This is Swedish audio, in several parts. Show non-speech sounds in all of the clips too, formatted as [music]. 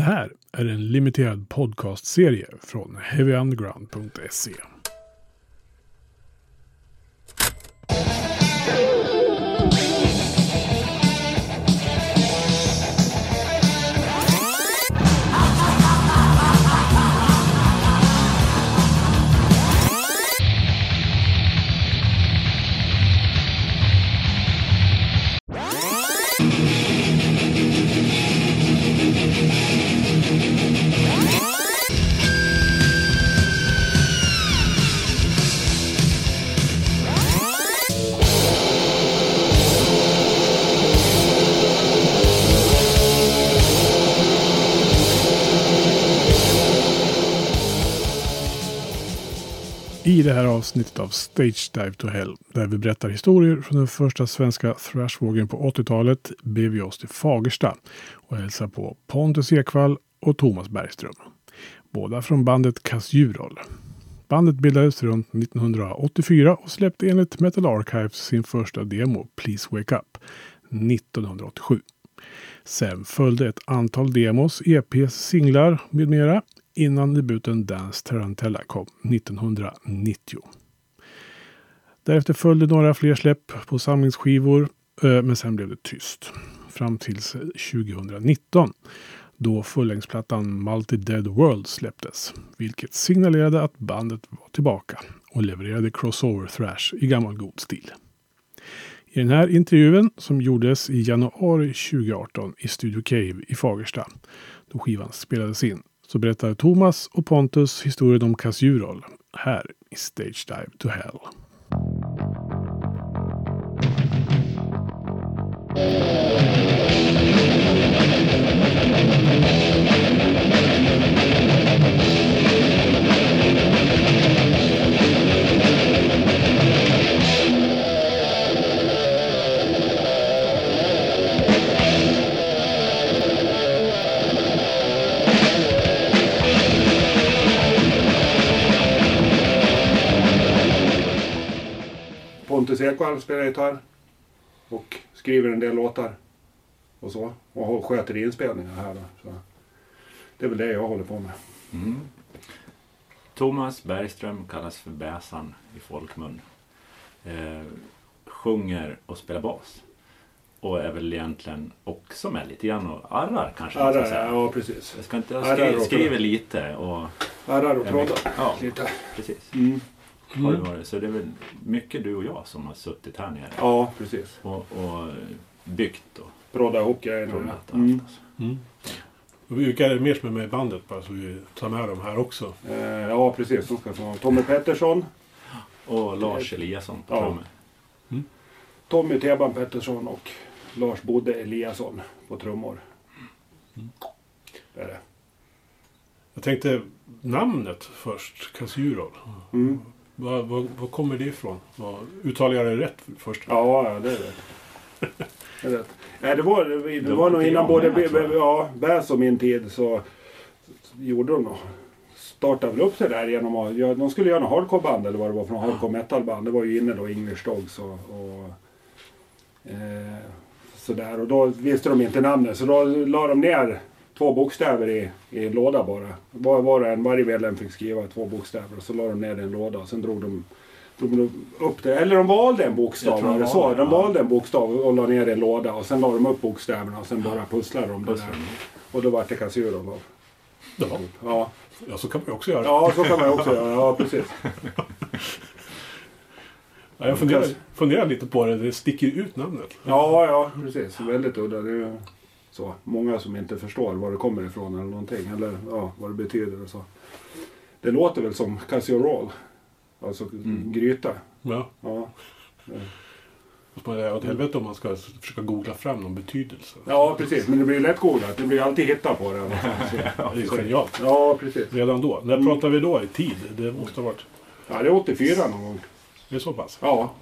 Det här är en limiterad podcastserie från heavyunderground.se. I det här avsnittet av Stage Dive to Hell, där vi berättar historier från den första svenska thrashvågen på 80-talet, beger vi oss till Fagersta och hälsar på Pontus Ekvall och Thomas Bergström. Båda från bandet Kasjurol. Bandet bildades runt 1984 och släppte enligt Metal Archives sin första demo, Please Wake Up, 1987. Sen följde ett antal demos, EPs, singlar med mera innan debuten Dance Tarantella kom 1990. Därefter följde några fler släpp på samlingsskivor, eh, men sen blev det tyst. Fram till 2019 eh, då fullängdsplattan Multi Dead World släpptes, vilket signalerade att bandet var tillbaka och levererade crossover thrash i gammal god stil. I den här intervjun som gjordes i januari 2018 i Studio Cave i Fagersta, då skivan spelades in, så berättar Thomas och Pontus historien om Kasjurol här i Stage Dive to Hell. Pontus Ekvall spelar gitarr och skriver en del låtar och så. Och sköter inspelningar här då. Så det är väl det jag håller på med. Mm. Thomas Bergström kallas för Bäsan i folkmun. Eh, sjunger och spelar bas. Och är väl egentligen också med lite grann och arrar kanske man ska Arrar, säga. ja precis. Jag ska inte jag Arrar skri, skriver lite och Arrar och trådar ja. lite. precis. Mm. Har det varit. Så det är väl mycket du och jag som har suttit här nere Ja, precis. och, och byggt och Brodda ihop grejerna. rullat och Mm. allt. Alltså. Och vilka är det mer som är med i bandet bara så vi tar med dem här också? Eh, ja, precis. De ska få Tommy Pettersson, Och Lars Eliasson på Ja. trummor. Tommy Teban Pettersson och Lars Bodde Eliasson på trummor. Det är det. Jag tänkte namnet först, Kasjurol. Mm. Var, var, var kommer det ifrån? Var, uttalar jag det rätt först? Ja, det är det. [laughs] Det, är rätt. Nej, det var, det, det var nog innan både med, ja, Bäs och min tid så gjorde de nog. Startade väl upp det där genom att, ja, de skulle göra något hardcoreband eller vad det var för något hardcore metalband. Det var ju inne då, English Dogs och, och eh, sådär. Och då visste de inte namnet så då la de ner två bokstäver i, i en låda bara. Var, var och en, varje medlem fick skriva två bokstäver och så la de ner det i en låda och sen drog de drog de upp det. Eller de valde en bokstav. De det så? valde, De valde en bokstav och la ner i en låda och sen la de upp bokstäverna och sen bara pusslade de det där. Och då vart det Kasjurov då. Ja. Ja. ja, så kan man ju också göra. ja, så kan man ju också göra. Ja, precis. Ja, jag funderar, funderar lite på det. Det sticker ut namnet. Ja, ja, precis. Väldigt udda. Det är så. Många som inte förstår var det kommer ifrån eller någonting. Eller ja, vad det betyder och så. Det låter väl som Casserole. Alltså Mm. gryta. Ja. Ja. Fast man är åt helvete om man ska försöka googla fram någon betydelse. ja, precis. Men det blir lätt googlat. Det blir alltid hitta på det. [laughs] Det är genialt. Ja, precis. Redan då. När pratar vi då i tid? Det måste ha varit... Ja, det är 84 någon gång. Det är så pass? Ja.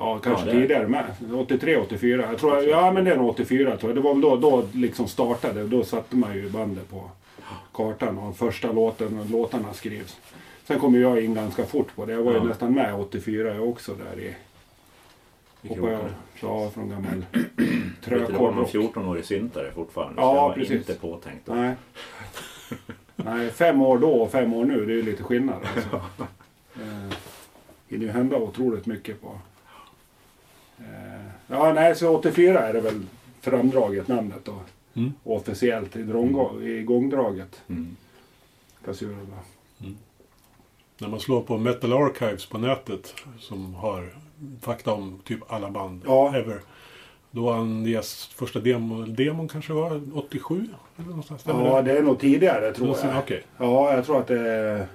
Ja, kanske Ja, det tidigare med. 83, 84. Jag tror, ja, men det är nog 84 tror jag. Det var väl då, då liksom startade. Då satte man ju bandet på kartan och första låten, låtarna skrivs. Sen kom jag in ganska fort på det. Jag var ju Ja. nästan med 84 jag också där i hoppar jag ja, från gammal [clears throat] Vet du, Det var rock. 14-årig syntare fortfarande. Ja, så jag var precis. inte påtänkt då. Nej. [laughs] Nej, fem år då och fem år nu, det är ju lite skillnad. Alltså. eh, hinner ju hända otroligt mycket på... Eh, ja, nej, så 84 är det väl framdraget namnet då. Mm. Officiellt i, drång, i gångdraget. Mm. Kasurerna. När man slår på Metal Archives på nätet som har fakta om typ alla band Ja. ever. Då anges första demo, demon kanske var 87? Eller någonstans, Ja, det? det är nog tidigare tror jag. Okej. Ja, jag tror att det är...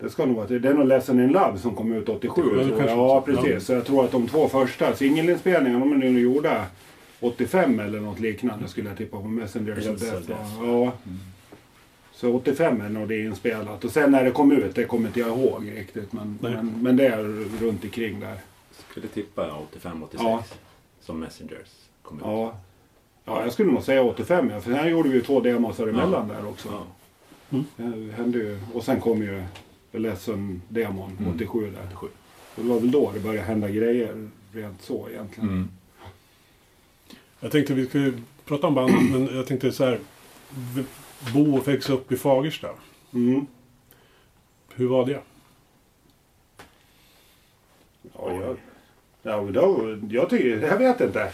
Det ska nog vara... Det är nog Lesson in Love som kom ut 87. Ja, det tror jag. Ja, precis. Ja. Så jag tror att de två första singelinspelningarna, de är nu gjorda 85 eller något liknande skulle jag tippa på Messengers of Death. Ja. Så 85 är nog det inspelat. Och sen när det kom ut, det kommer inte jag ihåg riktigt. Men, men, men det är runt omkring där. Skulle tippa 85-86 Ja. som Messengers kom ut. Ja. Ja, jag skulle nog säga 85 ja. För sen gjorde vi ju två demos emellan där också. Ja. Det hände ju. Och sen kom ju Lesson-demon Mm. 87 där. 87. Och det var väl då det började hända grejer rent så egentligen. Mm. Jag tänkte vi skulle prata om band, men jag tänkte så här. Bo och växa upp i Fagersta. Mm. Hur var det? Ja, jag, ja, då, jag tycker, jag vet inte. Det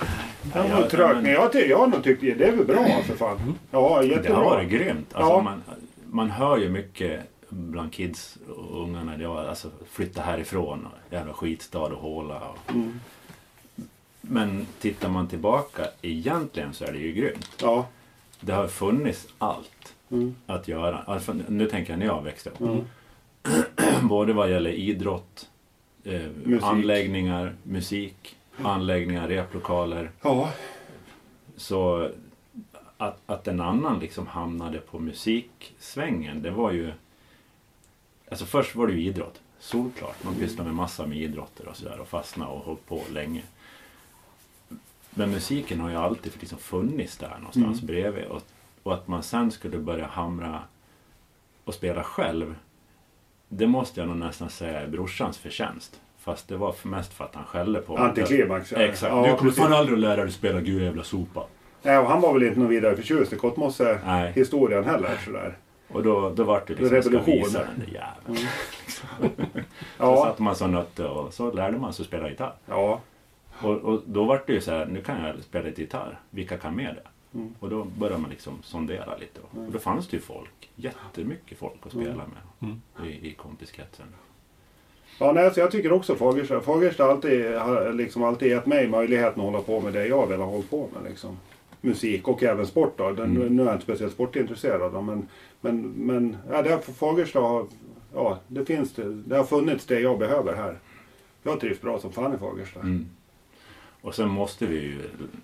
Ja, var jag- trögt, men- men jag, ty, jag har nog tyckt det är väl bra för fan. Ja, Det jättebra. har varit grymt. Alltså, Ja. man, man hör ju mycket bland kids och ungarna. Ja, alltså, flytta härifrån. Och jävla skitstad och håla. Och... Mm. Men tittar man tillbaka egentligen så är det ju grymt. Ja. Det har funnits allt Mm. att göra. Alltså, nu tänker jag när jag växte upp. Mm. [clears throat] Både vad gäller idrott, eh, Musik. anläggningar, musik, anläggningar, replokaler. Ja. Så att, att en annan liksom hamnade på musiksvängen, det var ju... Alltså först var det ju idrott, solklart. Man pysslade med massa med idrotter och sådär och fastnade och höll på länge. Men musiken har ju alltid liksom funnits där någonstans Mm. bredvid. Och, och att man sen skulle börja hamra och spela själv, det måste jag nog nästan säga är brorsans förtjänst. Fast det var för mest för att han skällde på mig. Antiklimax. ja. Exakt. Ja, du kommer fan aldrig att lära dig spela Gud jävla sopa. Nej, och han var väl inte någon vidare förtjust i. Kottmosse-historien heller. Sådär. Och då, då var det liksom, Revolution. ska visa den där jäveln. [laughs] Så Ja. satte man så nötte och så lärde man sig att spela gitarr. Ja. Och, och då var det ju så här, nu kan jag spela lite gitarr. Vilka kan med det? Mm. Och då började man liksom sondera lite. Och då fanns det ju folk, jättemycket folk att spela med Mm. i, i kompiskretsen. Ja, nej, så jag tycker också Fagersta. Fagersta har alltid, har liksom alltid gett mig möjligheten att hålla på med det jag vill ha hållit på med. Liksom. Musik och även sport. Då. Den, Mm. Nu är jag inte speciellt sportintresserad. Då, men men, men ja, det har, Fagersta har, ja, det finns det. Det har funnits det jag behöver här. Jag trivs bra som fan i Fagersta. Mm. Och sen måste vi ju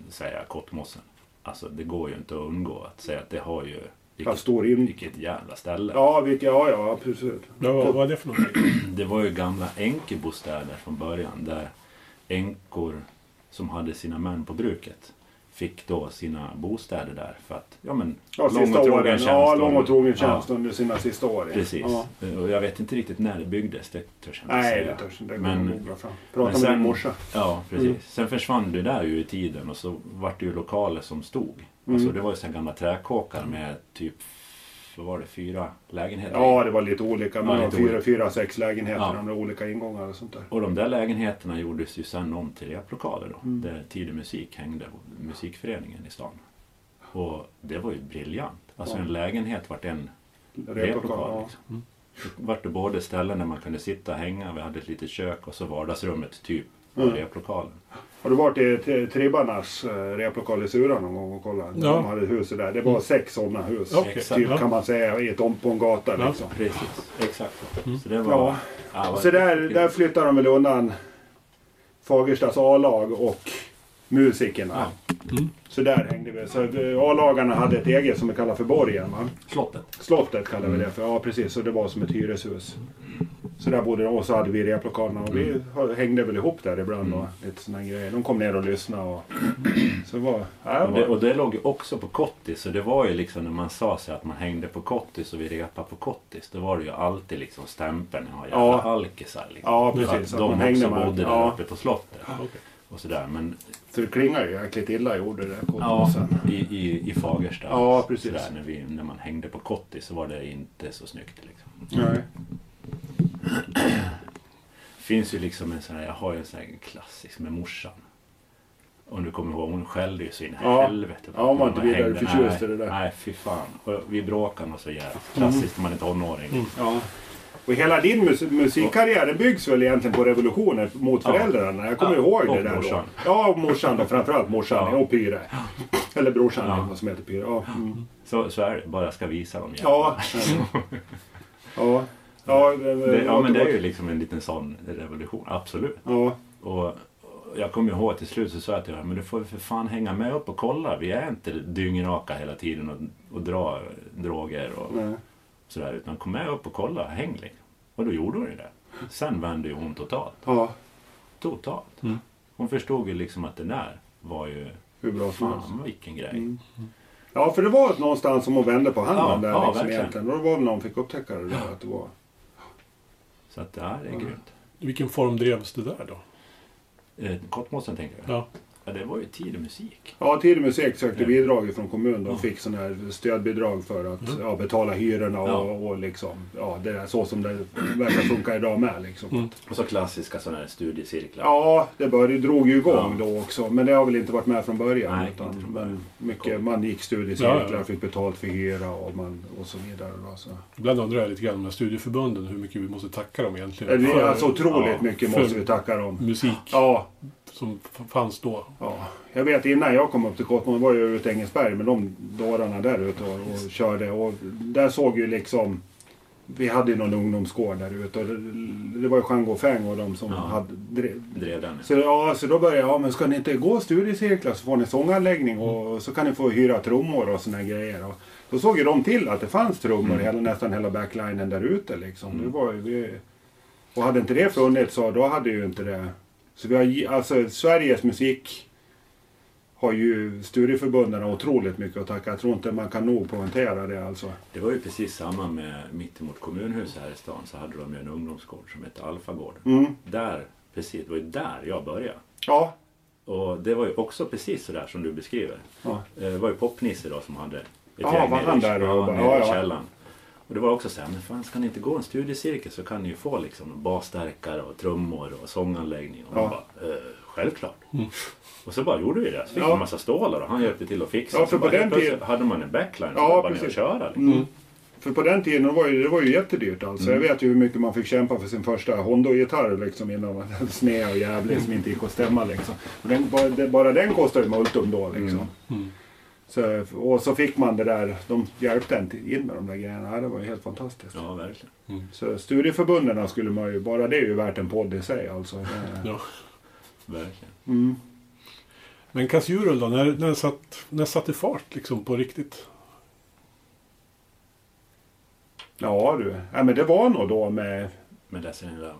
säga Kottmossen. Alltså det går ju inte att undgå att säga att det har ju... Vilket, stor in... vilket jävla ställe. Ja, vilka, ja, ja, absolut. Ja, vad, vad är det för någonting? [clears throat] Det var ju gamla änkebostäder från början där änkor som hade sina män på bruket fick då sina bostäder där för att, ja men, Ja, sista åren. Ja, lång och trogen tjänst under sina sista år. ja. Precis. Ja. Och jag vet inte riktigt när det byggdes, det törs jag inte Nej, säga. det törs inte. Men- att googla fram. Prata men med sen- din morsa. Ja, precis. Mm. Sen försvann det där ju i tiden och så vart det ju lokaler som stod. Mm. Alltså det var ju så gamla träkåkar med typ, vad var det, fyra lägenheter Ja, det var lite olika. Ja, Men lite fyra, olika. fyra, sex lägenheter. Ja. De olika ingångar och sånt där. Och de där lägenheterna gjordes ju sen om till replokaler då. Mm. Där Tidig Musik hängde, musikföreningen i stan. Och det var ju briljant. Alltså Ja. en lägenhet vart en Replokal. replokal. Ja. Liksom. Det vart det både ställen där man kunde sitta och hänga, vi hade ett litet kök och så vardagsrummet typ Mm. replokalen. Har du varit i Tri- Tribbarnas eh, replokal i Sura någon gång och kollat? Ja. De hade ett hus där. Det var sex sådana hus. Exakt. Typ ja. kan man säga i ett om på en gata Ja. liksom. Precis, exakt. Mm. Så det var... Ja. Ja, så där, där flyttar de väl undan Fagerstas A-lag och musikerna. Ja. Mm. Så där hängde vi. Så A-lagarna hade ett eget som vi kallar för borgen. Va? Slottet. Slottet kallar vi Mm. det för. Ja precis, så det var som ett hyreshus. Så där bodde de och så hade vi replokalerna och vi hängde väl ihop där ibland och lite sådana grejer. De kom ner och lyssnade och... [clears throat] Så var... Ja, Och det, och det låg ju också på Kottis. Så det var ju liksom när man sa sig att man hängde på Kottis och vi repade på Kottis. Då var det ju alltid liksom stämpeln. Ja, jävla Ja. alkisar. Liksom. Ja, precis. Att de man hängde också med- bodde där ja. uppe på slottet. Okej. Och sådär. Men så det klingade ju jäkligt illa gjorde det. ja, i, i, i Fagersta. Ja, precis. Sådär, när, vi, när man hängde på Kottis så var det inte så snyggt. Liksom. Nej. [clears throat] finns ju liksom en sån här, jag har ju en sån här klassisk med morsan. Om du kommer ihåg, hon skällde ju så in i Ja. helvete. Ja, hon var inte vidare förtjust i det där. Nej, fy fan. Och vi bråkade nog så jävligt. Klassiskt när man är tonåring. Mm. Ja. Och hela din mus musikkarriär byggs väl egentligen på revolutionen mot föräldrarna. Jag kommer Ja, ihåg och det där morsan. då. Ja, och morsan då. Framförallt morsan Ja. och Pyre. Eller brorsan Ja. vad som heter Pyre. Ja. Mm. Så, så är det. Bara jag ska visa dem. Ja. ja. Ja, det, Det, ja, men det är ju liksom en liten sån revolution. Absolut. Ja. Och jag kommer ihåg att till slut så sa jag till honom, men du får för fan hänga med upp och kolla. Vi är inte dyngraka hela tiden och, och dra droger och Nej. sådär. Utan kom med upp och kolla, häng liksom. Och då gjorde hon ju det. Sen vände ju hon totalt. Ja. Totalt. Mm. Hon förstod ju liksom att det där var ju, Hur bra som helst. fan vilken grej. Mm. Ja, för det var någonstans som hon vände på handen Ja, där ja, liksom verkligen. egentligen. Och det var väl när hon fick upptäcka det där att det var... Så att ja, det är grymt. I vilken form drevs det där då? Eh, Kottmossen tänker jag. Ja. Ja, det var ju tidig musik. Ja, Tid och Musik sökte Ja. bidrag från kommunen. De Ja. fick sådana här stödbidrag för att Mm. ja, betala hyrorna och, Ja. och liksom, ja, det är så som det verkar funka idag med. Liksom. Mm. Och så klassiska sådana här studiecirklar. Ja, det började, drog ju igång Ja. då också. Men det har väl inte varit med från början. Nej, utan, inte men mycket, man gick studiecirklar, Ja, ja. fick betalt för hyra och, man, och så vidare. Då, så. Ibland undrar jag lite grann med studieförbunden hur mycket vi måste tacka dem egentligen. Det är för alltså otroligt ja, mycket måste vi tacka dem. musik Ja, som fanns då. Ja, jag vet innan jag kom upp till Kottmål var jag ute i Engelsberg med de dårarna där ute och, och körde. Och där såg ju liksom... Vi hade ju någon ungdomsgård där ute och det, det var ju Jean Gaufeng och de som Ja. hade drev. Drev den. Så, ja, så då började jag, ja men ska ni inte gå studiecirklar så får ni sånganläggning och så kan ni få hyra trummor och såna grejer. Och då såg ju de till att det fanns trummor Mm. hela, nästan hela backlinen där ute liksom. Det var ju, vi, och hade inte det funnits så då hade ju inte det... Så vi har, alltså Sveriges musik har ju studieförbunden otroligt mycket att tacka. Jag tror inte man kan nog poängtera det alltså. Det var ju precis samma med mittemot kommunhuset här i stan så hade de ju en ungdomsgård som hette Alfagård. Mm. Där, precis, det var ju där jag började. Ja. Och det var ju också precis sådär som du beskriver. Ja. Eh, Det var ju Popnisse då som hade ett Ja, gäng nere i- där ja, nere i källaren. Och det var också så här, men fan ska ni inte gå en studiecirkel så kan ni ju få liksom basstärkare och trummor och sånganläggning. Och Ja. bara, eh, självklart. Mm. Och så bara gjorde vi det. Så fick Ja. en massa stålar och han hjälpte till att fixa. Ja, Så för på bara den tiden- hade man en backline så Ja, var precis. köra. Liksom. Mm. För på den tiden var ju, det var ju jättedyrt alltså. Mm. Jag vet ju hur mycket man fick kämpa för sin första Hondo-gitarr liksom innan hade [laughs] sned och jävlig som inte gick att stämma liksom. Den, bara, bara den kostade ju multum då liksom. Mm. Mm. Så, och så fick man det där, de hjälpte en in med de där grejerna. Det var ju helt fantastiskt. Ja, verkligen. Så studieförbunden skulle man ju, bara det är ju värt en podd i sig alltså. [laughs] Ja. verkligen. Mm. Men Kassjurul då, när, när, satt, när satt det fart liksom på riktigt? Ja du, ja, men det var nog då med Med Destiny Love.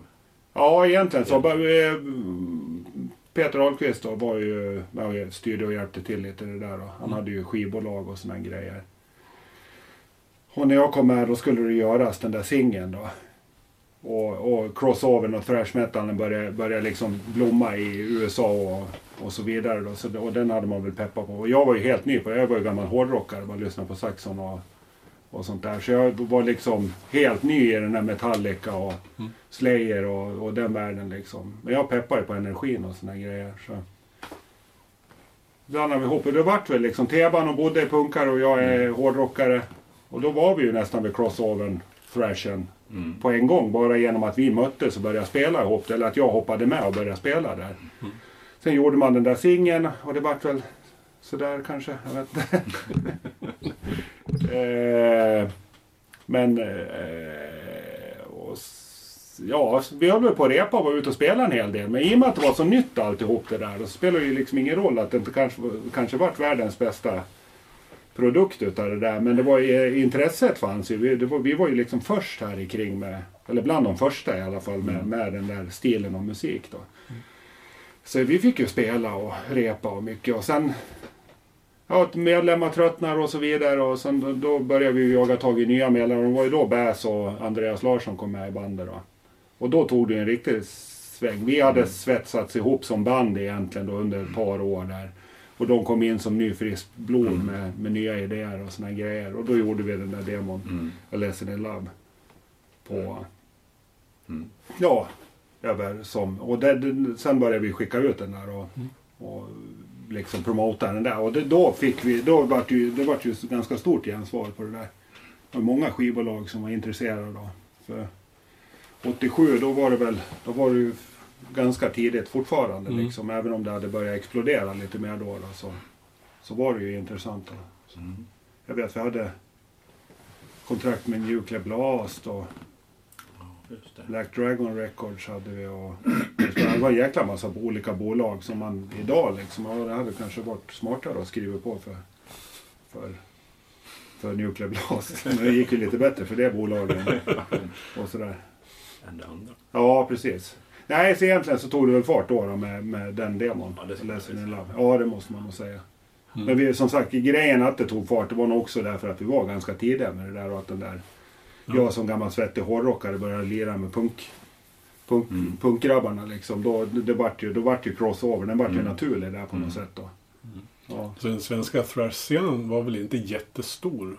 Ja, egentligen så. bara, eh, Peter Ahlqvist då var ju, ja, styrde och hjälpte till lite det där. Då. Han hade ju skivbolag och såna grejer. Och när jag kom med då skulle det göras den där singeln då. Och, och crossovern och thrash metalen började, började liksom blomma i USA och, och så vidare. Då. Så, och den hade man väl peppat på. Och jag var ju helt ny på det. Jag var ju gammal hårdrockare. Bara lyssnade på Saxon och, och sånt där. Så jag var liksom helt ny i den här Metallica och Mm. Slayer och, och den världen liksom. Men jag peppar ju på energin och såna grejer. Så. Blandade vi ihop. Och det vart väl liksom Teban och bodde i punkare och jag är hårdrockare. Och då var vi ju nästan vid crossovern, thrashen, Mm. på en gång. Bara genom att vi möttes och började spela ihop. Eller att jag hoppade med och började spela där. Sen gjorde man den där singeln och det vart väl sådär kanske. Jag vet inte. [laughs] eh, men... Eh, och, ja, vi höll väl på att repa och var ute och spela en hel del. Men i och med att det var så nytt alltihop det där. Då spelar det ju liksom ingen roll att det inte kanske, kanske vart världens bästa produkt utav det där. Men det var, ju- intresset fanns ju. Vi, var, vi var ju liksom först här i kring med, eller bland de första i alla fall, med, med den där stilen av musik då. Så vi fick ju spela och repa och mycket och sen Ja, att medlemmar tröttnar och så vidare och sen då, började vi jaga tag i nya medlemmar. Det var ju då Bäs och Andreas Larsson kom med i bandet då. Och då tog det en riktig sväng. Vi hade svetsats ihop som band egentligen då under ett par år där. Och de kom in som ny friskt blod med, med nya idéer och såna grejer. Och då gjorde vi den där demon, Mm. A Lesson in Love. På, Mm. ja, över som, och det, det, sen började vi skicka ut den där och, och liksom promota den där. Och det, då fick vi, då vart det ju, det vart ju ganska stort gensvar på det där. Det var många skivbolag som var intresserade då. För 87 då var det väl, då var det ju ganska tidigt fortfarande Mm. liksom. Även om det hade börjat explodera lite mer då, då så, så var det ju intressant. Då. Mm. jag vet vi hade kontrakt med Nuclear Blast och. Black Dragon Records hade vi och [clears throat] det var en jäkla massa olika bolag som man idag liksom, ja, det hade kanske varit smartare att skriva på för, för, för Nuclear Blast. [laughs] Men det gick ju lite bättre för det bolaget [laughs] och sådär. Än det andra. Ja, precis. Nej, så egentligen så tog det väl fart då, då med, med den demon. Ja, det Lesson in. Love. Ja, det måste man nog säga. Mm. Men vi, som sagt, grejen att det tog fart, det var nog också därför att vi var ganska tidiga med det där och att den där... Ja. Jag som gammal svettig hårdrockare började lira med punk, punk, Mm. punkgrabbarna liksom. Då, det vart ju, då vart ju crossover, den vart ju Mm. naturlig där på Mm. något sätt då. Ja. Så den svenska thrash-scenen var väl inte jättestor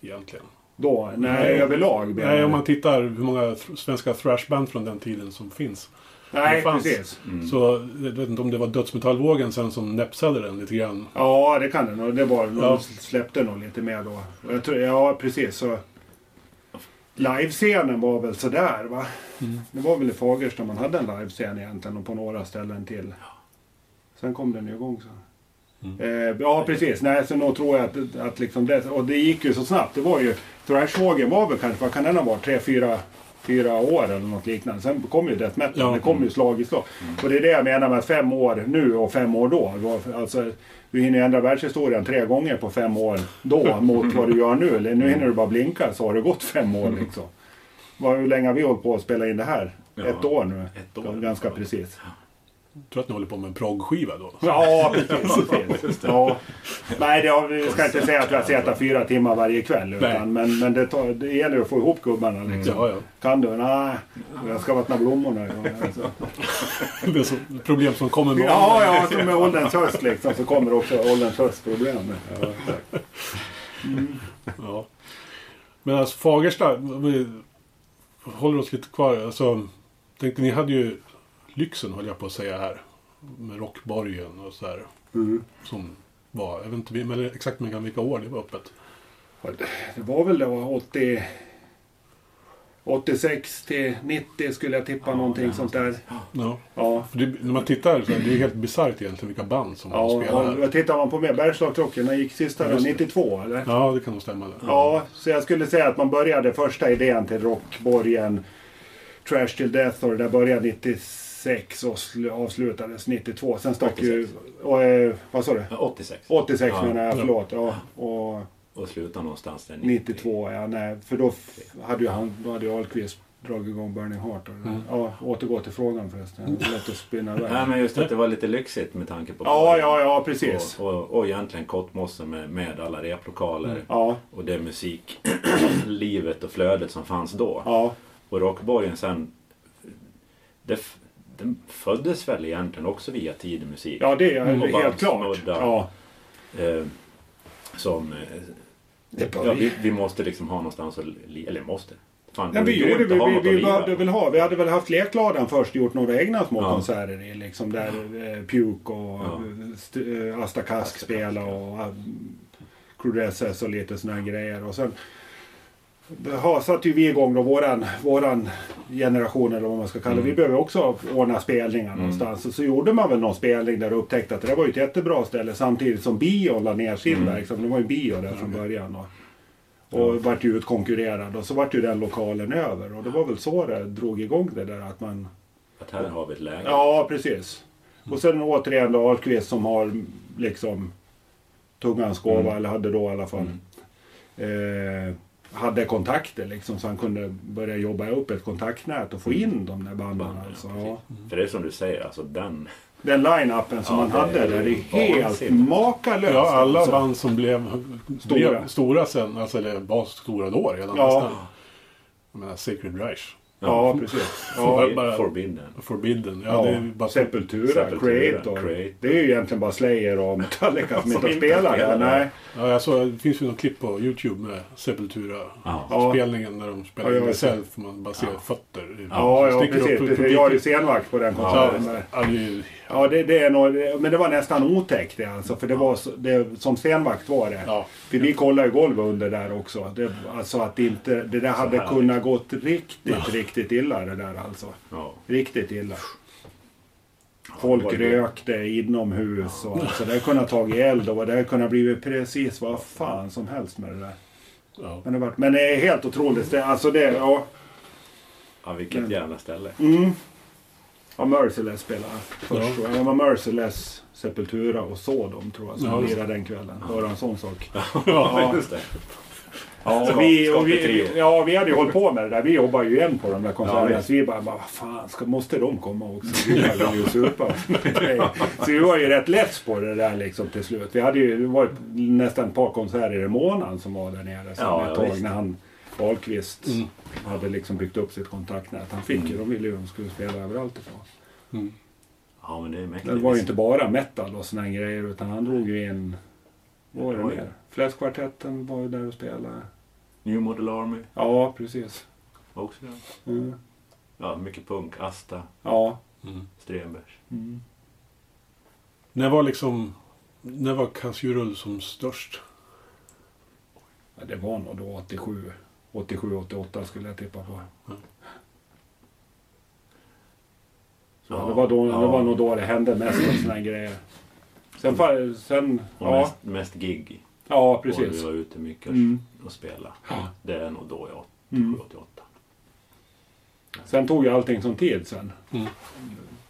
egentligen? Då, nej, Nej. överlag. Nej, jag. om man tittar hur många svenska thrashband från den tiden som finns. nej fanns. precis. Mm. Så jag vet inte om det var dödsmetallvågen sen som näpsade den lite grann. Ja, det kan det nog. Det var, Ja. de släppte nog lite mer då. Tror, ja, precis. Så Livescenen var väl sådär va? Mm. Det var väl i Fagersta man hade en livescen egentligen och på några ställen till. Sen kom den ju igång så. Mm. Eh, ja precis, nej så nog tror jag att, att liksom det, och det gick ju så snabbt. Det var ju, thrashvågen var väl kanske, vad kan den ha varit, tre, fyra, fyra år eller något liknande. Sen kom ju death metal, Ja. det kom ju slag i slag. Och det är det jag menar med fem år nu och fem år då. Alltså, du hinner ju ändra världshistorien tre gånger på fem år då [laughs] mot vad du gör nu. Eller Nu hinner du bara blinka så har det gått fem år liksom. Hur länge har vi hållit på att spela in det här? Ja, Ett år nu. ett år. Ganska precis. Jag tror att ni håller på med en proggskiva då. Ja, precis. [laughs] Ja. Nej, det vi ska inte säga att vi har suttit fyra timmar varje kväll. Utan, men men det, tar, det gäller att få ihop gubbarna. Liksom. Ja, ja. Kan du? Nej, jag ska vattna blommorna. Ja, alltså. Det är så, problem som kommer med ja, ja, som med ålderns höst liksom, så kommer också ålderns höstproblem. Ja, exakt. Ja. Men alltså Fagersta, vi håller oss lite kvar. Alltså, tänkte, ni hade ju lyxen, höll jag på att säga här. Med Rockborgen och så här. Mm. Som var, jag vet inte men exakt vilka, vilka år det var öppet. Det var väl då 80... 86 till 90 skulle jag tippa Ja, någonting där sånt där. Ja. Ja. För det, när man tittar så är det är helt bisarrt egentligen vilka band som Ja, spelar ja, här. tittar man på mer? Bergslagsrocken, den gick sista Ja, då, just det. 92 eller? Ja, det kan nog stämma. Det. Ja, så jag skulle säga att man började första idén till Rockborgen, Trash till Death och det där började 96 och sl- avslutades 92. Sen stack ju... Och, eh, vad sa du? Ja, 86. 86 Ja. menar jag, Ja. förlåt. Ja, och Och sluta någonstans där 92, ja nej. För då hade ju han, då hade ju Ahlqvist dragit igång Burning Heart. Och. Mm. Ja, återgå till frågan förresten. Är Lätt att spinna iväg. Nej men just att det var lite lyxigt med tanke på Ja, ja, ja, precis. Och, och, och egentligen Kottmosse med, med alla replokaler. Mm. Ja, Och det musiklivet [clears throat] och flödet som fanns då. ja, Och Rockborgen sen. Det, den föddes väl egentligen också via tidig musik. ja det är Mm. Och helt klart. Ja, Eh, som... Eh, ja, vi, vi måste liksom ha någonstans att... li- Eller måste. Fan, det vi, gjorde, vi, vi, vi, lira. behövde väl ha, vi hade väl haft Lekladan först gjort några egna små Ja. konserter i. Liksom, där eh, Puke och Ja. st- eh, Asta Kask spelade och uh, Crudesses och lite såna här grejer. Och sen ha, satte ju vi igång då våran, våran generation eller vad man ska kalla det. Mm. Vi behöver också ordna spelningar Mm. någonstans. Och så gjorde man väl någon spelning där och upptäckte att det var ju ett jättebra ställe samtidigt som bion la ner sin Mm. verksamhet. Det var ju bio där från början. Och, och vart ju utkonkurrerad och så vart ju den lokalen över. Och det var väl så det drog igång det där att man... Att här har vi ett läge. Ja, precis. Och sen återigen då Ahlqvist som har liksom Tungans gåva, Mm. eller hade då i alla fall. Mm. Eh, hade kontakter liksom så han kunde börja jobba upp ett kontaktnät och få in de där banden. Ja, Alltså, ja. För det är som du säger, alltså den... Den line-upen som Ja, man det hade är där, det är helt makalöst. Ja, alla alltså. band som blev Stora. blev stora sen, alltså eller var stora då redan Ja. nästan. Jag menar Sacred Reich. Ja, precis. Ja, bara- Forbidden. Forbidden. Ja, ja, det är bara Sepultura, Sepultura, Creator. Creator. Det är ju egentligen bara Slayer och Metallica som [laughs] inte spelar. spelar. Nej. Ja, jag såg, det finns ju något klipp på Youtube med Sepultura. Ja. Ja. Spelningen när de spelar Ja, self. Man bara ser fötter. Ja, ja, precis. precis. Jag hade ju scenvakt på den konserten. där. ja, är Ja, det, det är nog, men det var nästan otäckt det alltså. För det var det, som scenvakt var det. ja. För vi kollade ju golvet under där också. Det, alltså att inte, det där hade kunnat gått riktigt, riktigt illa det där alltså. Ja. Riktigt illa. Folk det ju- rökte inomhus och alltså, det hade kunnat tagit eld och det hade kunnat blivit precis vad fan som helst med det där. ja. Men det, var, men det är helt otroligt. Det, alltså det, ja. ja, vilket jävla ställe. Mm. Ja, Merciless spelade först. Ja. Ja. Det var Merciless, Sepultura och Sodom tror jag som Ja, lirade den kvällen. Bara en sån sak. Ja, [laughs] just det. Ja, och vi, och vi, ja, vi hade ju hållit på med det där. Vi jobbar ju igen på de där Ja, konserterna. visst. så vi bara, vad fan, ska, måste de komma också? [laughs] Vi hade ju supa. så vi var ju rätt less på det där liksom till slut. Vi hade ju, det var nästan ett par konserter i månaden som var där nere. Så Ja, ett ja, tag när han, Wahlqvist, Mm. hade liksom byggt upp sitt kontaktnät. Han fick ju, de ville ju att de skulle spela överallt ifrån. Mm. Ja, men det är mäktigt. Det var ju inte bara metal och här grejer utan han drog ju in, vad var det mer? Fläskkvartetten var ju där och spelade. New Model Army Ja, precis. också. Ja, Mm. ja mycket punk. Asta, Ja. Mm. Stenbergs. Mm. När var liksom... När var Kassjurull som störst? Ja, det var nog då 87. 87, 88 skulle jag tippa på. Ja, det, var då, det var nog då det hände mest av här grejer. Sen, sen Och ja, mest, mest gig. ja Och vi precis. var ute mycket Mm. och spela. Ja. Det är nog då jag Mm. 87, 88. Sen tog ju allting som tid sen. Mm.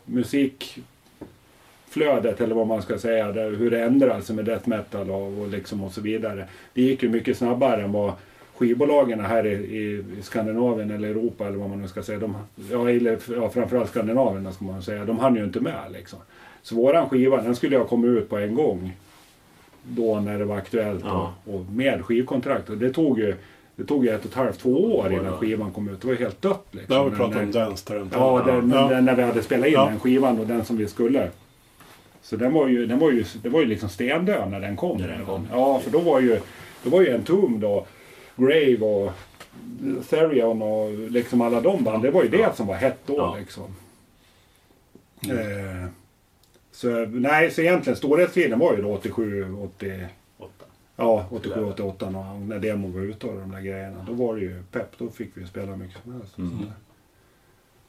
Musikflödet eller vad man ska säga, hur det ändrade sig med death metal och, och, liksom och så vidare. Det gick ju mycket snabbare än vad skivbolagen här i, i, Skandinavien eller Europa eller vad man nu ska säga. De, ja, eller, ja, framförallt Skandinavien ska man säga. De hann ju inte med liksom. Så våran skiva den skulle jag komma ut på en gång. Då när det var aktuellt Ja. och, och med skivkontrakt. Och det tog ju det tog ju ett och ett halvt, två år innan skivan kom ut. Det var helt dött liksom. Där har vi När- pratat när- om Dance Tarantino. Ja, den, Ja. Den, när vi hade spelat in Ja. den skivan och den som vi skulle. Så den var ju, den var ju, det var ju liksom stendöd när den kom. När den kom. Ja, för då var ju, då var ju Entombed och Grave och Therion och liksom alla de band. Det var ju det som var hett då Ja. liksom. Eh, så nej, så egentligen storhetstiden var ju då 87, 80, Åtta. ja, 87, 88 när, när demon var ute och de där grejerna. Då var det ju pepp. Då fick vi ju spela mycket som helst. och Mm.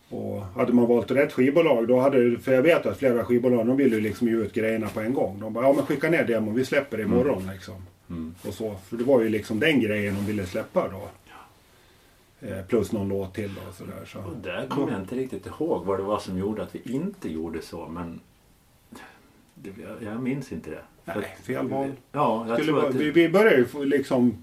Och hade man valt rätt skivbolag, då hade, för jag vet att flera skivbolag, de ville ju liksom ge ut grejerna på en gång. De bara, ja men skicka ner demon, vi släpper det imorgon liksom. Mm. Och så, för det var ju liksom den grejen de ville släppa då. Eh, plus någon låt till då och sådär. Så. Och där kommer jag inte riktigt ihåg vad det var som gjorde att vi inte gjorde så. Men det, jag, jag minns inte det. Nej, fel val. Ja, jag Skulle tror att det, vi började ju liksom...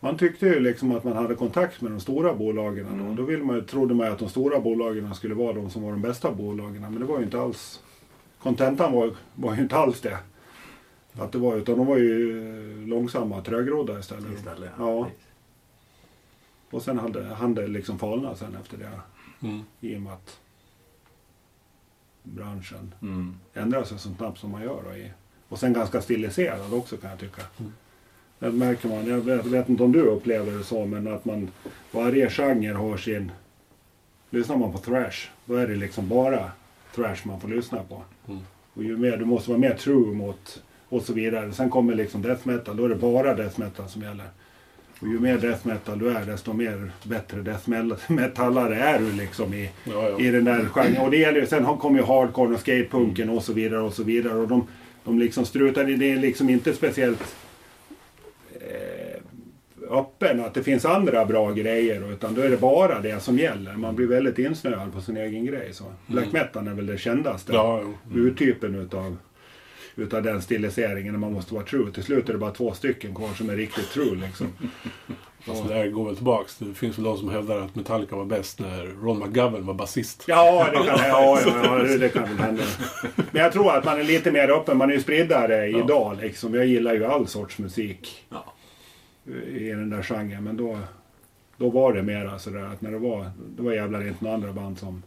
Man tyckte ju liksom att man hade kontakt med de stora bolagen då. Mm. Då vill man, trodde man att de stora bolagen skulle vara de som var de bästa bolagen. Men det var ju inte alls... Kontentan var, var ju inte alls det. Att det var, utan de var ju långsamma trögrodda istället. istället. Ja. precis. Och sen hade han det liksom falnat sen efter det. Mm. I och med att branschen Mm. ändrar sig så snabbt som man gör. Då, i. Och sen ganska stiliserad också kan jag tycka. Mm. Det märker man. Jag vet, vet inte om du upplever det så, men att man varje genre har sin... Lyssnar man på thrash, då är det liksom bara thrash man får lyssna på. Mm. Och ju mer, du måste vara mer true mot och så vidare. Sen kommer liksom death metal, då är det bara death metal som gäller. Och ju mer death metal du är, desto mer bättre death metal- [laughs] metallare är du liksom i, Ja, ja. i den där genren. Och det gäller ju, sen kommer ju hardcore och skatepunken och så vidare och så vidare. Och de, de liksom strutar i, det är liksom inte speciellt eh, öppen att det finns andra bra grejer. Utan då är det bara det som gäller. Man blir väldigt insnöad på sin egen grej. Så. Black metal är väl det kändaste Ja, jo. urtypen utav... utav den stiliseringen när man måste vara true. Till slut är det bara två stycken kvar som är riktigt true liksom. [laughs] Alltså det här går väl tillbaks. Det finns väl de som hävdar att Metallica var bäst när Ron McGovern var basist. Ja, det kan, ja, det kan väl hända. Men jag tror att man är lite mer öppen. Man är ju spridare Ja. idag liksom. Jag gillar ju all sorts musik Ja. i den där genren. Men då, då var det mer sådär att när det var, det var jävlar inte några andra band som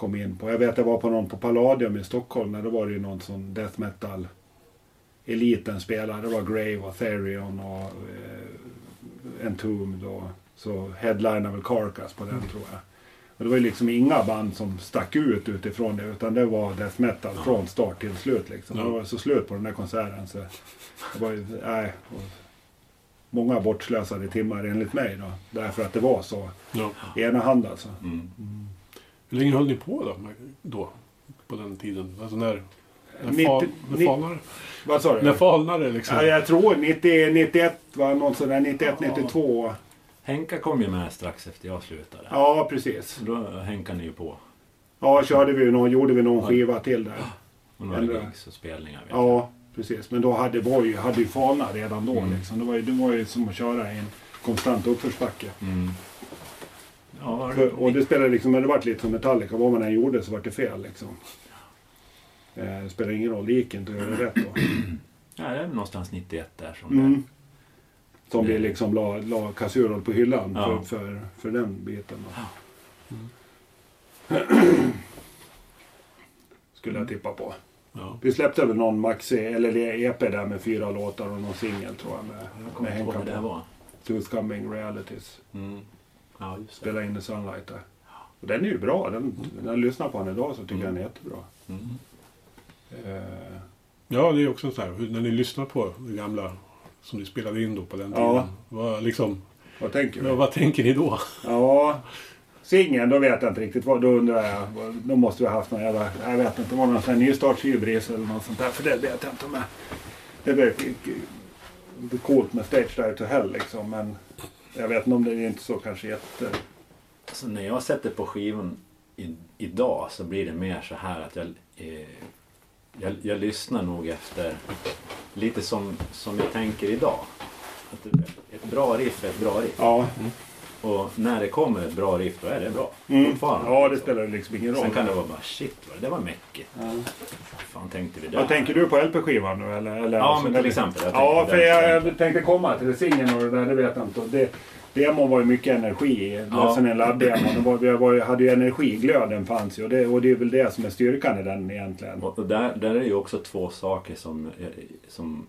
kom in på. Jag vet jag var på någon på Palladium i Stockholm. Det var det ju någon sån death metal eliten spelade. Det var Grave och Therion och eh, Entombed och så headlinade väl Carcass på den tror jag. Och det var ju liksom inga band som stack ut utifrån det utan det var death metal från start till slut liksom. Ja. Det var så slut på den där konserten så det var ju, nej. Många bortslösade timmar enligt mig då. Därför att det var så Ja. enahand alltså. Mm. Hur länge höll ni på då? då på den tiden? Alltså när... När, Nittio- fal, när falnar det? Vad sa du? När falnar det liksom? Ja, jag tror 90, 91 var något sådär 91, 92. Henka kom ju med strax efter jag slutade. Ja, precis. Då hänkade ni ju på. Ja, körde vi ju någon, gjorde vi någon skiva till där. Och några Ändra. gigs och spelningar. Vet jag. Ja, precis. Men då hade var ju, hade ju Fana redan då Mm. liksom. Det var, ju, det var ju som att köra i en konstant uppförsbacke. Mm. Ja, var För, och det spelade liksom, det vart lite som Metallica. Vad man än gjorde så vart det fel liksom. Eh, Det spelar ingen roll, det gick inte att göra rätt då. ja, det är någonstans 91 där som Mm. Som vi liksom la, la Kasurol på hyllan Ja. för, för, för den biten. Då. [clears throat] Skulle jag tippa på. Ja. Vi släppte väl någon maxi, eller EP där med fyra låtar och någon singel tror jag med, Jag med Henka det var. Tooth Coming Realities. Mm. Ja, just det. Spela in The Sunlight där. Och den är ju bra. Den, när jag lyssnar på den idag så tycker jag den är jättebra. Mm. Eh, ja, det är också så här. hur- När ni lyssnar på det gamla som ni spelade in då på den Ja. tiden. Vad, liksom, vad tänker men du? vad tänker ni då? Ja, singeln, då vet jag inte riktigt vad. Då undrar jag. Då måste vi ha haft någon jävla, jag vet inte, var det någon sån här nystartshybris eller något sånt där. För det vet jag inte om jag. Det blir det är coolt med Stage Dive to Hell liksom. Men jag vet inte om det är inte så kanske jätte... Alltså, när jag sätter på skivan i, idag så blir det mer så här att jag, eh, jag, jag lyssnar nog efter lite som, som jag tänker idag. Att ett bra riff är ett bra riff. Ja, Och när det kommer ett bra riff då är det bra. mm. Fortfarande. ja det spelar liksom ingen roll. Sen kan det vara bara shit vad det där var mäckigt. Vad fan tänkte vi där? Vad tänker du på LP-skivan nu eller? eller Ja, men till exempel. Jag Ja, för jag, jag tänkte komma till singeln och det där, det vet jag inte. Det, demon var ju mycket energi i. Ja. Sen en laddemo. Det var, vi var, hade ju energi, glöden fanns ju. Och det, och det är väl det som är styrkan i den egentligen. Och där, där är det ju också två saker som, som...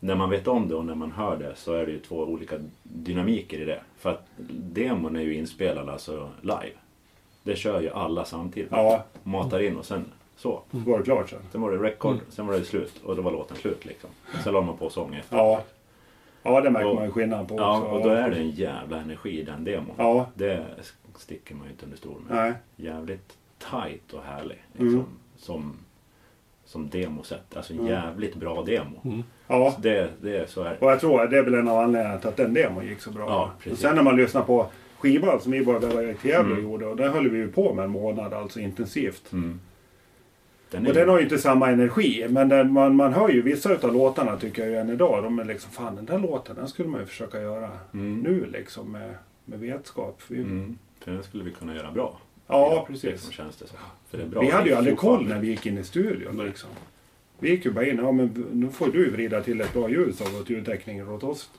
När man vet om det och när man hör det så är det ju två olika dynamiker i det. För att demon är ju inspelad alltså live. Det kör ju alla samtidigt. Ja, Matar in och sen så. så var det klart sen. Sen var det record, sen var det slut och då var låten slut liksom. Sen la man på sång efter. Ja. Ja, det märker Och- man ju skillnad på Ja, också. och då är det en jävla energi i den demon. Ja, Det sticker man ju inte under stol med. nej. jävligt tight och härlig. Liksom, Mm. Som, som demosätt. Alltså en Mm. jävligt bra demo. Mm. Ja. Så det, det, så är det. Och jag tror att det är väl en av anledningarna till att den demon gick så bra. Ja, och sen när man lyssnar på skivan som vi till Gävle och Mm. gjorde. Och där höll vi ju på med en månad alltså intensivt. Mm. Den Och den har ju inte samma energi. Men den, man, man hör ju vissa utav låtarna tycker jag ju än idag. De är liksom, fan den där låten den skulle man ju försöka göra Mm. nu liksom med, med vetskap. Vi, Mm. För den skulle vi kunna göra bra. Ja, Liksom, precis. känns det som. För det är bra Vi hade ju aldrig koll när vi gick in i studion. Liksom. Vi gick ju bara in, ja men nu får du vrida till ett bra ljud sa åt ljudtekniker åt oss.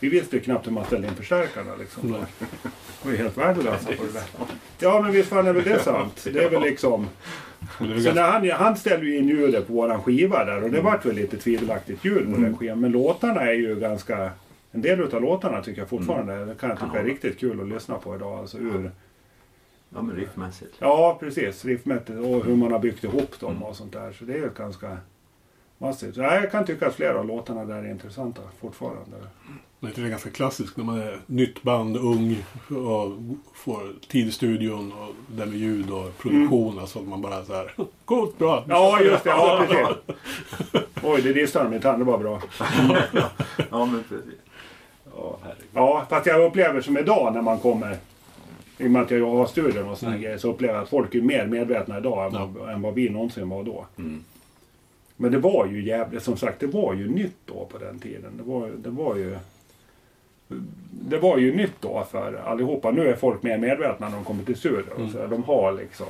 Vi visste ju knappt hur man ställde in förstärkarna liksom. Vi var ju helt värdelösa [laughs] på det där. Ja men visst fan är väl det sant. [laughs] Det är väl liksom. Det Så när han, han ställde ju in ljudet på våran skiva där och det vart väl lite tvivelaktigt ljud på den skivan. Men låtarna är ju ganska... En del utav låtarna tycker jag fortfarande det kan jag tycka är riktigt kul att lyssna på idag. Alltså ur, Ja, men riffmässigt. ja precis, riffmässigt och hur man har byggt ihop dem och sånt där. Så det är ju ganska massivt. Jag kan tycka att flera av låtarna där är intressanta fortfarande. men det är ganska klassiskt när man är nytt band, ung och får tid i studion och det med ljud och produktion. Alltså att man bara så här, coolt, bra. Ja just det, ja precis. Oj, det dissade de inte. Det var bra. Ja, men precis. Ja. Ja, fast jag upplever som idag när man kommer i och med att jag har studion och såna Mm. grejer så upplever jag att folk är mer medvetna idag än, vad, än vad vi någonsin var då. Mm. Men det var ju jävligt, som sagt, det var ju nytt då på den tiden. Det var, det var ju... Det var ju nytt då för allihopa. Nu är folk mer medvetna när de kommer till studion. Mm. Så de har liksom...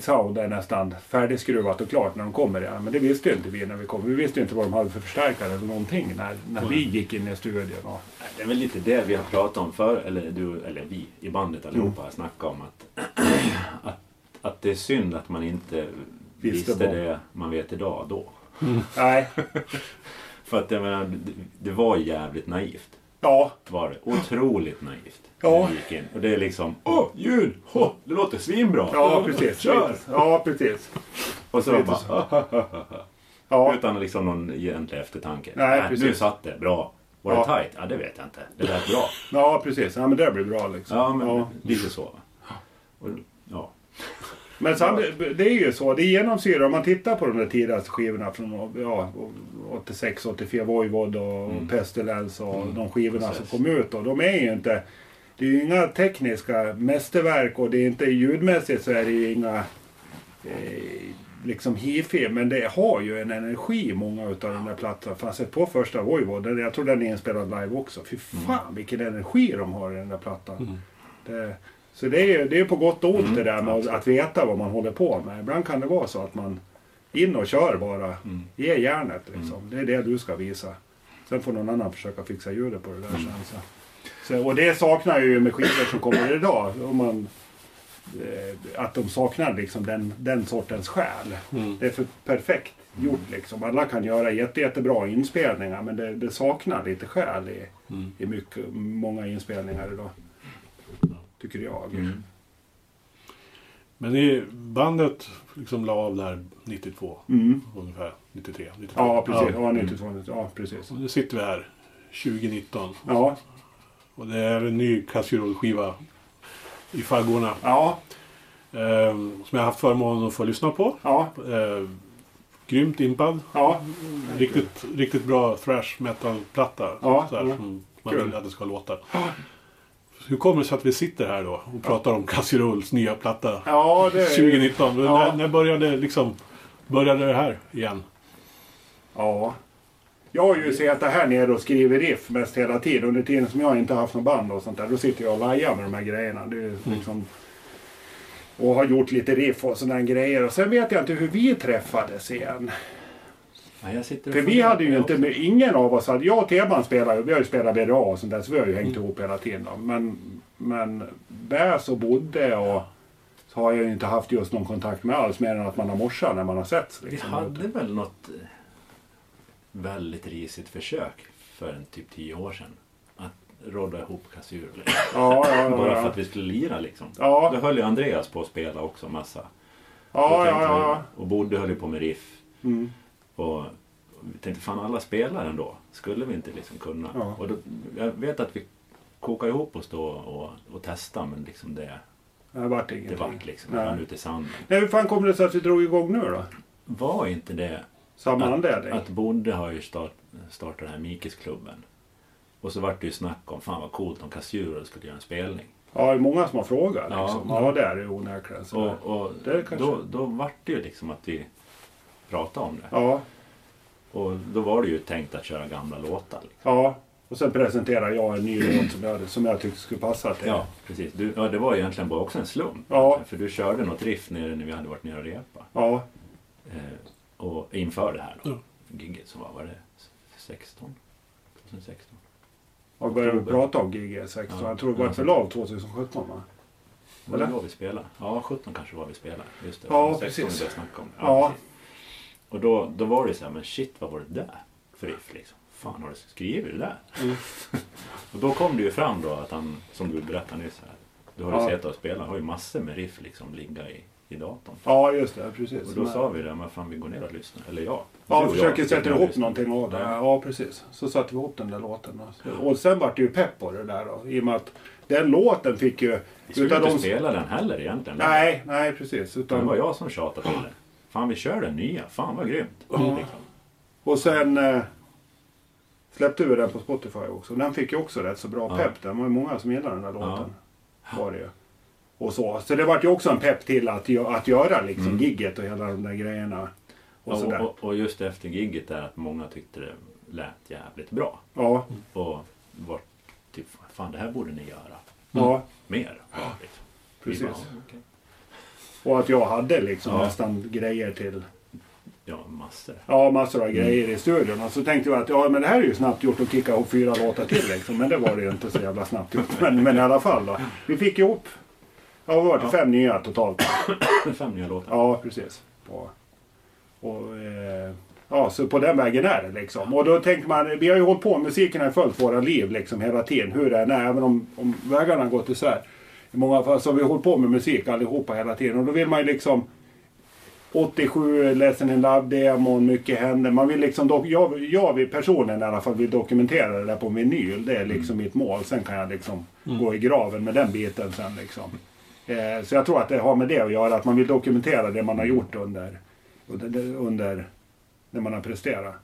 sound är nästan färdigskruvat och klart när de kommer. Ja. Men det visste ju inte vi när vi kom. Vi visste ju inte vad de hade för förstärkare eller någonting när, när vi gick in i studion. Och, Det är väl lite det vi har pratat om för eller du, eller vi i bandet allihopa har snackat om att, att, att det är synd att man inte Visste visste det man vet idag då. nej, [laughs] För att jag menar, det, det var jävligt naivt. ja, Var det. Otroligt naivt. Ja. Gick in. Och det är liksom, åh, ljud! Åh, det låter svinbra! ja precis. Kör! Ja, precis. Och så de Lite bara, Ja, utan liksom någon egentlig eftertanke. Nej, nu precis. satt det, bra. Var Ja. det tight? Ja, det vet jag inte. Det lät bra. ja precis. Ja, men det blir bra liksom. Ja, men Ja. lite så. Och, ja. Men samtidigt, det är ju så. Det genomsyrar, om man tittar på de där tidigaste skivorna från ja, 86, 84, Voivod och Mm. Pestilence och de skivorna Precis. som kom ut då. De är ju inte... Det är ju inga tekniska mästerverk och det är inte ljudmässigt så är det ju inga eh, liksom hifi. Men det har ju en energi många utav de där plattorna. Fan, sett på första Voivod. Jag tror den är inspelad live också. Fy fan vilken energi de har i den där plattan. Det, så det är ju det är på gott och ont Mm, det där med att, att veta vad man håller på med. Ibland kan det vara så att man in och kör bara. Mm. Ge järnet liksom. Det är det du ska visa. Sen får någon annan försöka fixa ljudet på det där Mm. sen. Så. Så, och det saknar jag ju med skivor som kommer idag. Om man, eh, att de saknar liksom den, den sortens själ. Mm. Det är för perfekt gjort liksom. Alla kan göra jätte, jättebra inspelningar men det, det saknar lite själ i, Mm. i mycket, många inspelningar idag. Tycker jag. Mm. Men i bandet liksom la av där 92 Mm. ungefär. 93, 93. Ja, precis. Ja, Ja. 92, ja, precis. Och nu sitter vi här 2019 Ja, och det är en ny Casserole-skiva i faggorna. ja, Eh, som jag har haft förmånen att få lyssna på. ja, Eh, grymt impad. ja. Riktigt, riktigt bra thrash metal-platta. Ja, så här, ja. Som man Kul. vill att det ska låta. Hur kommer det sig att vi sitter här då och pratar om Casseroles nya platta Ja, det är 2019? Ja. När, när började, liksom, började det här igen? Ja. Jag har ju suttit här nere och skrivit riff mest hela tiden. Under tiden som jag inte har haft något band och sånt där. Då sitter jag och lajar med de här grejerna. Det är Mm. liksom... Och har gjort lite riff och sådana grejer. Och sen vet jag inte hur vi träffades igen. Ja, För vi hade ju inte, med, ingen av oss hade, jag och Teban spelade vi har ju spelat BRA och sånt där så vi har ju Mm. hängt ihop hela tiden. Då. Men, men Bäs och Bodde och så har jag ju inte haft just någon kontakt med alls mer än att man har morsat när man har setts. Vi Liksom. hade väl något väldigt risigt försök för en typ tio år sedan. Att rodda ihop Kassur. Ja, ja, ja. [laughs] Bara för att vi skulle lira liksom. Ja. Då höll ju Andreas på att spela också massa. Ja, ja, ja. Och Bodde höll ju på med riff. Mm. Och vi tänkte fan alla spelar ändå. Skulle vi inte liksom kunna? Ja. Och då, jag vet att vi kokade ihop oss då och, och testade men liksom det, Det vart det ingenting. vart liksom, Nej. det rann ut i sanden. Nej, hur fan kom det sig att vi drog igång nu då? Var inte det Samma att, att Bonde har ju start, startat den här Mikisklubben. Och så vart det ju snack om, fan vad coolt om Kassur skulle göra en spelning. Ja, det är många som har frågat Ja. liksom. Ja, det är det onekligen. Och, och Det kanske- då, då vart det ju liksom att vi pratade om det. Ja, Och då var det ju tänkt att köra gamla låtar. Liksom. ja. Och sen presenterar jag en ny låt som jag, som jag tyckte skulle passa till. Ja, precis. Du, ja, det var egentligen bara också en slump. Ja. För du körde något riff nere när vi hade varit nere och repa. Ja, Eh, och inför det här då. Ja. Gigget som var, var det 16? 2016? och började Oktober. prata om GG16. Ja. Jag tror det var Ja. väl av 2017 va? Var det Eller? då vi spelade? Ja, 17 kanske var vi spelade. Just det. Ja, 16 precis. vi började snacka om det. Ja. precis. Och då, då var det så här, men shit vad var det där för riff liksom? Fan har du skrivit det där? Mm. [laughs] och då kom det ju fram då att han, som du berättade nyss här. Du har ju Ja. sett och spelat, har ju massor med riff liksom ligga i, i datorn. Ja, just det. Precis. Och då sa vi det, men fan vi går ner och lyssnar. Eller jag. Ja, och försöker jag sätta och ihop någonting av det. Ja. Ja, precis. Så satte vi ihop den där låten. Och sen vart det ju pepp på det där då. I och med att den låten fick ju... Vi skulle inte de- spela den heller egentligen. Nej, nej precis. Det Utan... var jag som tjatade till det. Fan vi kör den nya, fan vad grymt. Ja. Liksom. Och sen eh, släppte vi den på Spotify också. Den fick ju också rätt så bra Ja. pepp. Det var ju många som gillade den där Ja. låten. Var det ju. Och så. så det vart ju också en pepp till att, att göra liksom Mm. gigget och hela de där grejerna. och Och, sådär. och, och just efter gigget där att många tyckte det lät jävligt bra. Ja, Och var typ, fan det här borde ni göra. ja, Mer. Ja, liksom. Precis. Och att jag hade liksom Ja. nästan grejer till Ja, massor. Ja, massor av grejer i studion. Och så tänkte jag att ja, men det här är ju snabbt gjort att kicka ihop fyra låtar till liksom. Men det var det ju inte så jävla snabbt gjort. [laughs] Men, men i alla fall då. Vi fick ihop, ja vad var det, fem nya totalt. [coughs] Fem nya låtar. Ja, precis. Och, och, eh, ja, så på den vägen är det liksom. Och då tänkte man, vi har ju hållit på, musiken har följt våra liv liksom hela tiden. Hur det än är, även om, om vägarna har gått isär. I många fall så har vi hållit på med musik allihopa hela tiden. Och då vill man ju liksom 87, Lesson in Love-demon, mycket händer. Man vill liksom, jag, jag vill personligen i alla fall vill dokumentera det där på vinyl. Det är liksom mitt mål. Sen kan jag liksom gå i graven med den biten sen liksom. Eh, så jag tror att det har med det att göra. Att man vill dokumentera det man har gjort under, under, under när man har presterat.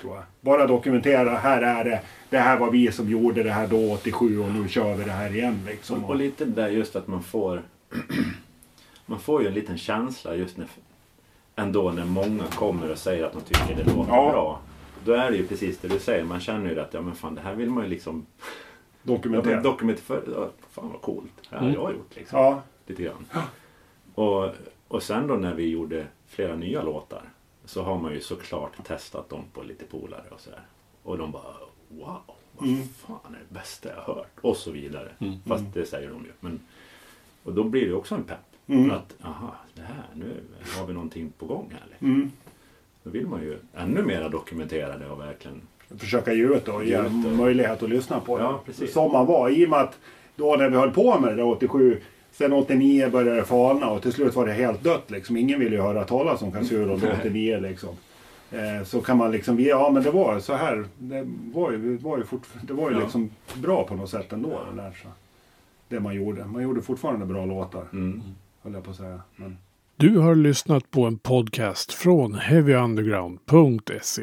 Tror jag. Bara dokumentera, här är det. Det här var vi som gjorde det här då 87 och nu kör vi det här igen liksom. Och, och lite där just att man får [clears throat] Man får ju en liten känsla just när Ändå när många kommer och säger att de tycker det låter Ja. bra. Då är det ju precis det du säger. Man känner ju att ja men fan det här vill man ju liksom ja, dokumentera. men dokumentera. För, ja, fan vad coolt. Det här har Mm. jag gjort liksom. ja, Lite grann. Och, och sen då när vi gjorde flera nya låtar. Så har man ju såklart testat dem på lite polare och sådär. Och de bara wow. Vad Mm. fan är det bästa jag har hört? Och så vidare. Mm. Fast det säger de ju. Men, och då blir det också en pepp. Mm. Att aha, det här, nu har vi någonting på gång här. Liksom. mm. Då vill man ju ännu mer dokumentera det och verkligen försöka ge ut och ge och- möjlighet att lyssna på det. Ja, precis. Som man var. I och med att då när vi höll på med det där 87, sen 89 började det falna och till slut var det helt dött. Liksom. Ingen ville ju höra talas om Kazuro då 89 liksom. Eh, så kan man liksom, ja men det var så här. Det var ju, det var ju, fort, det var ju Ja. liksom bra på något sätt ändå. Det, där, så. det man gjorde. Man gjorde fortfarande bra låtar, mm. höll jag på att säga. Men, Du har lyssnat på en podcast från heavyunderground.se.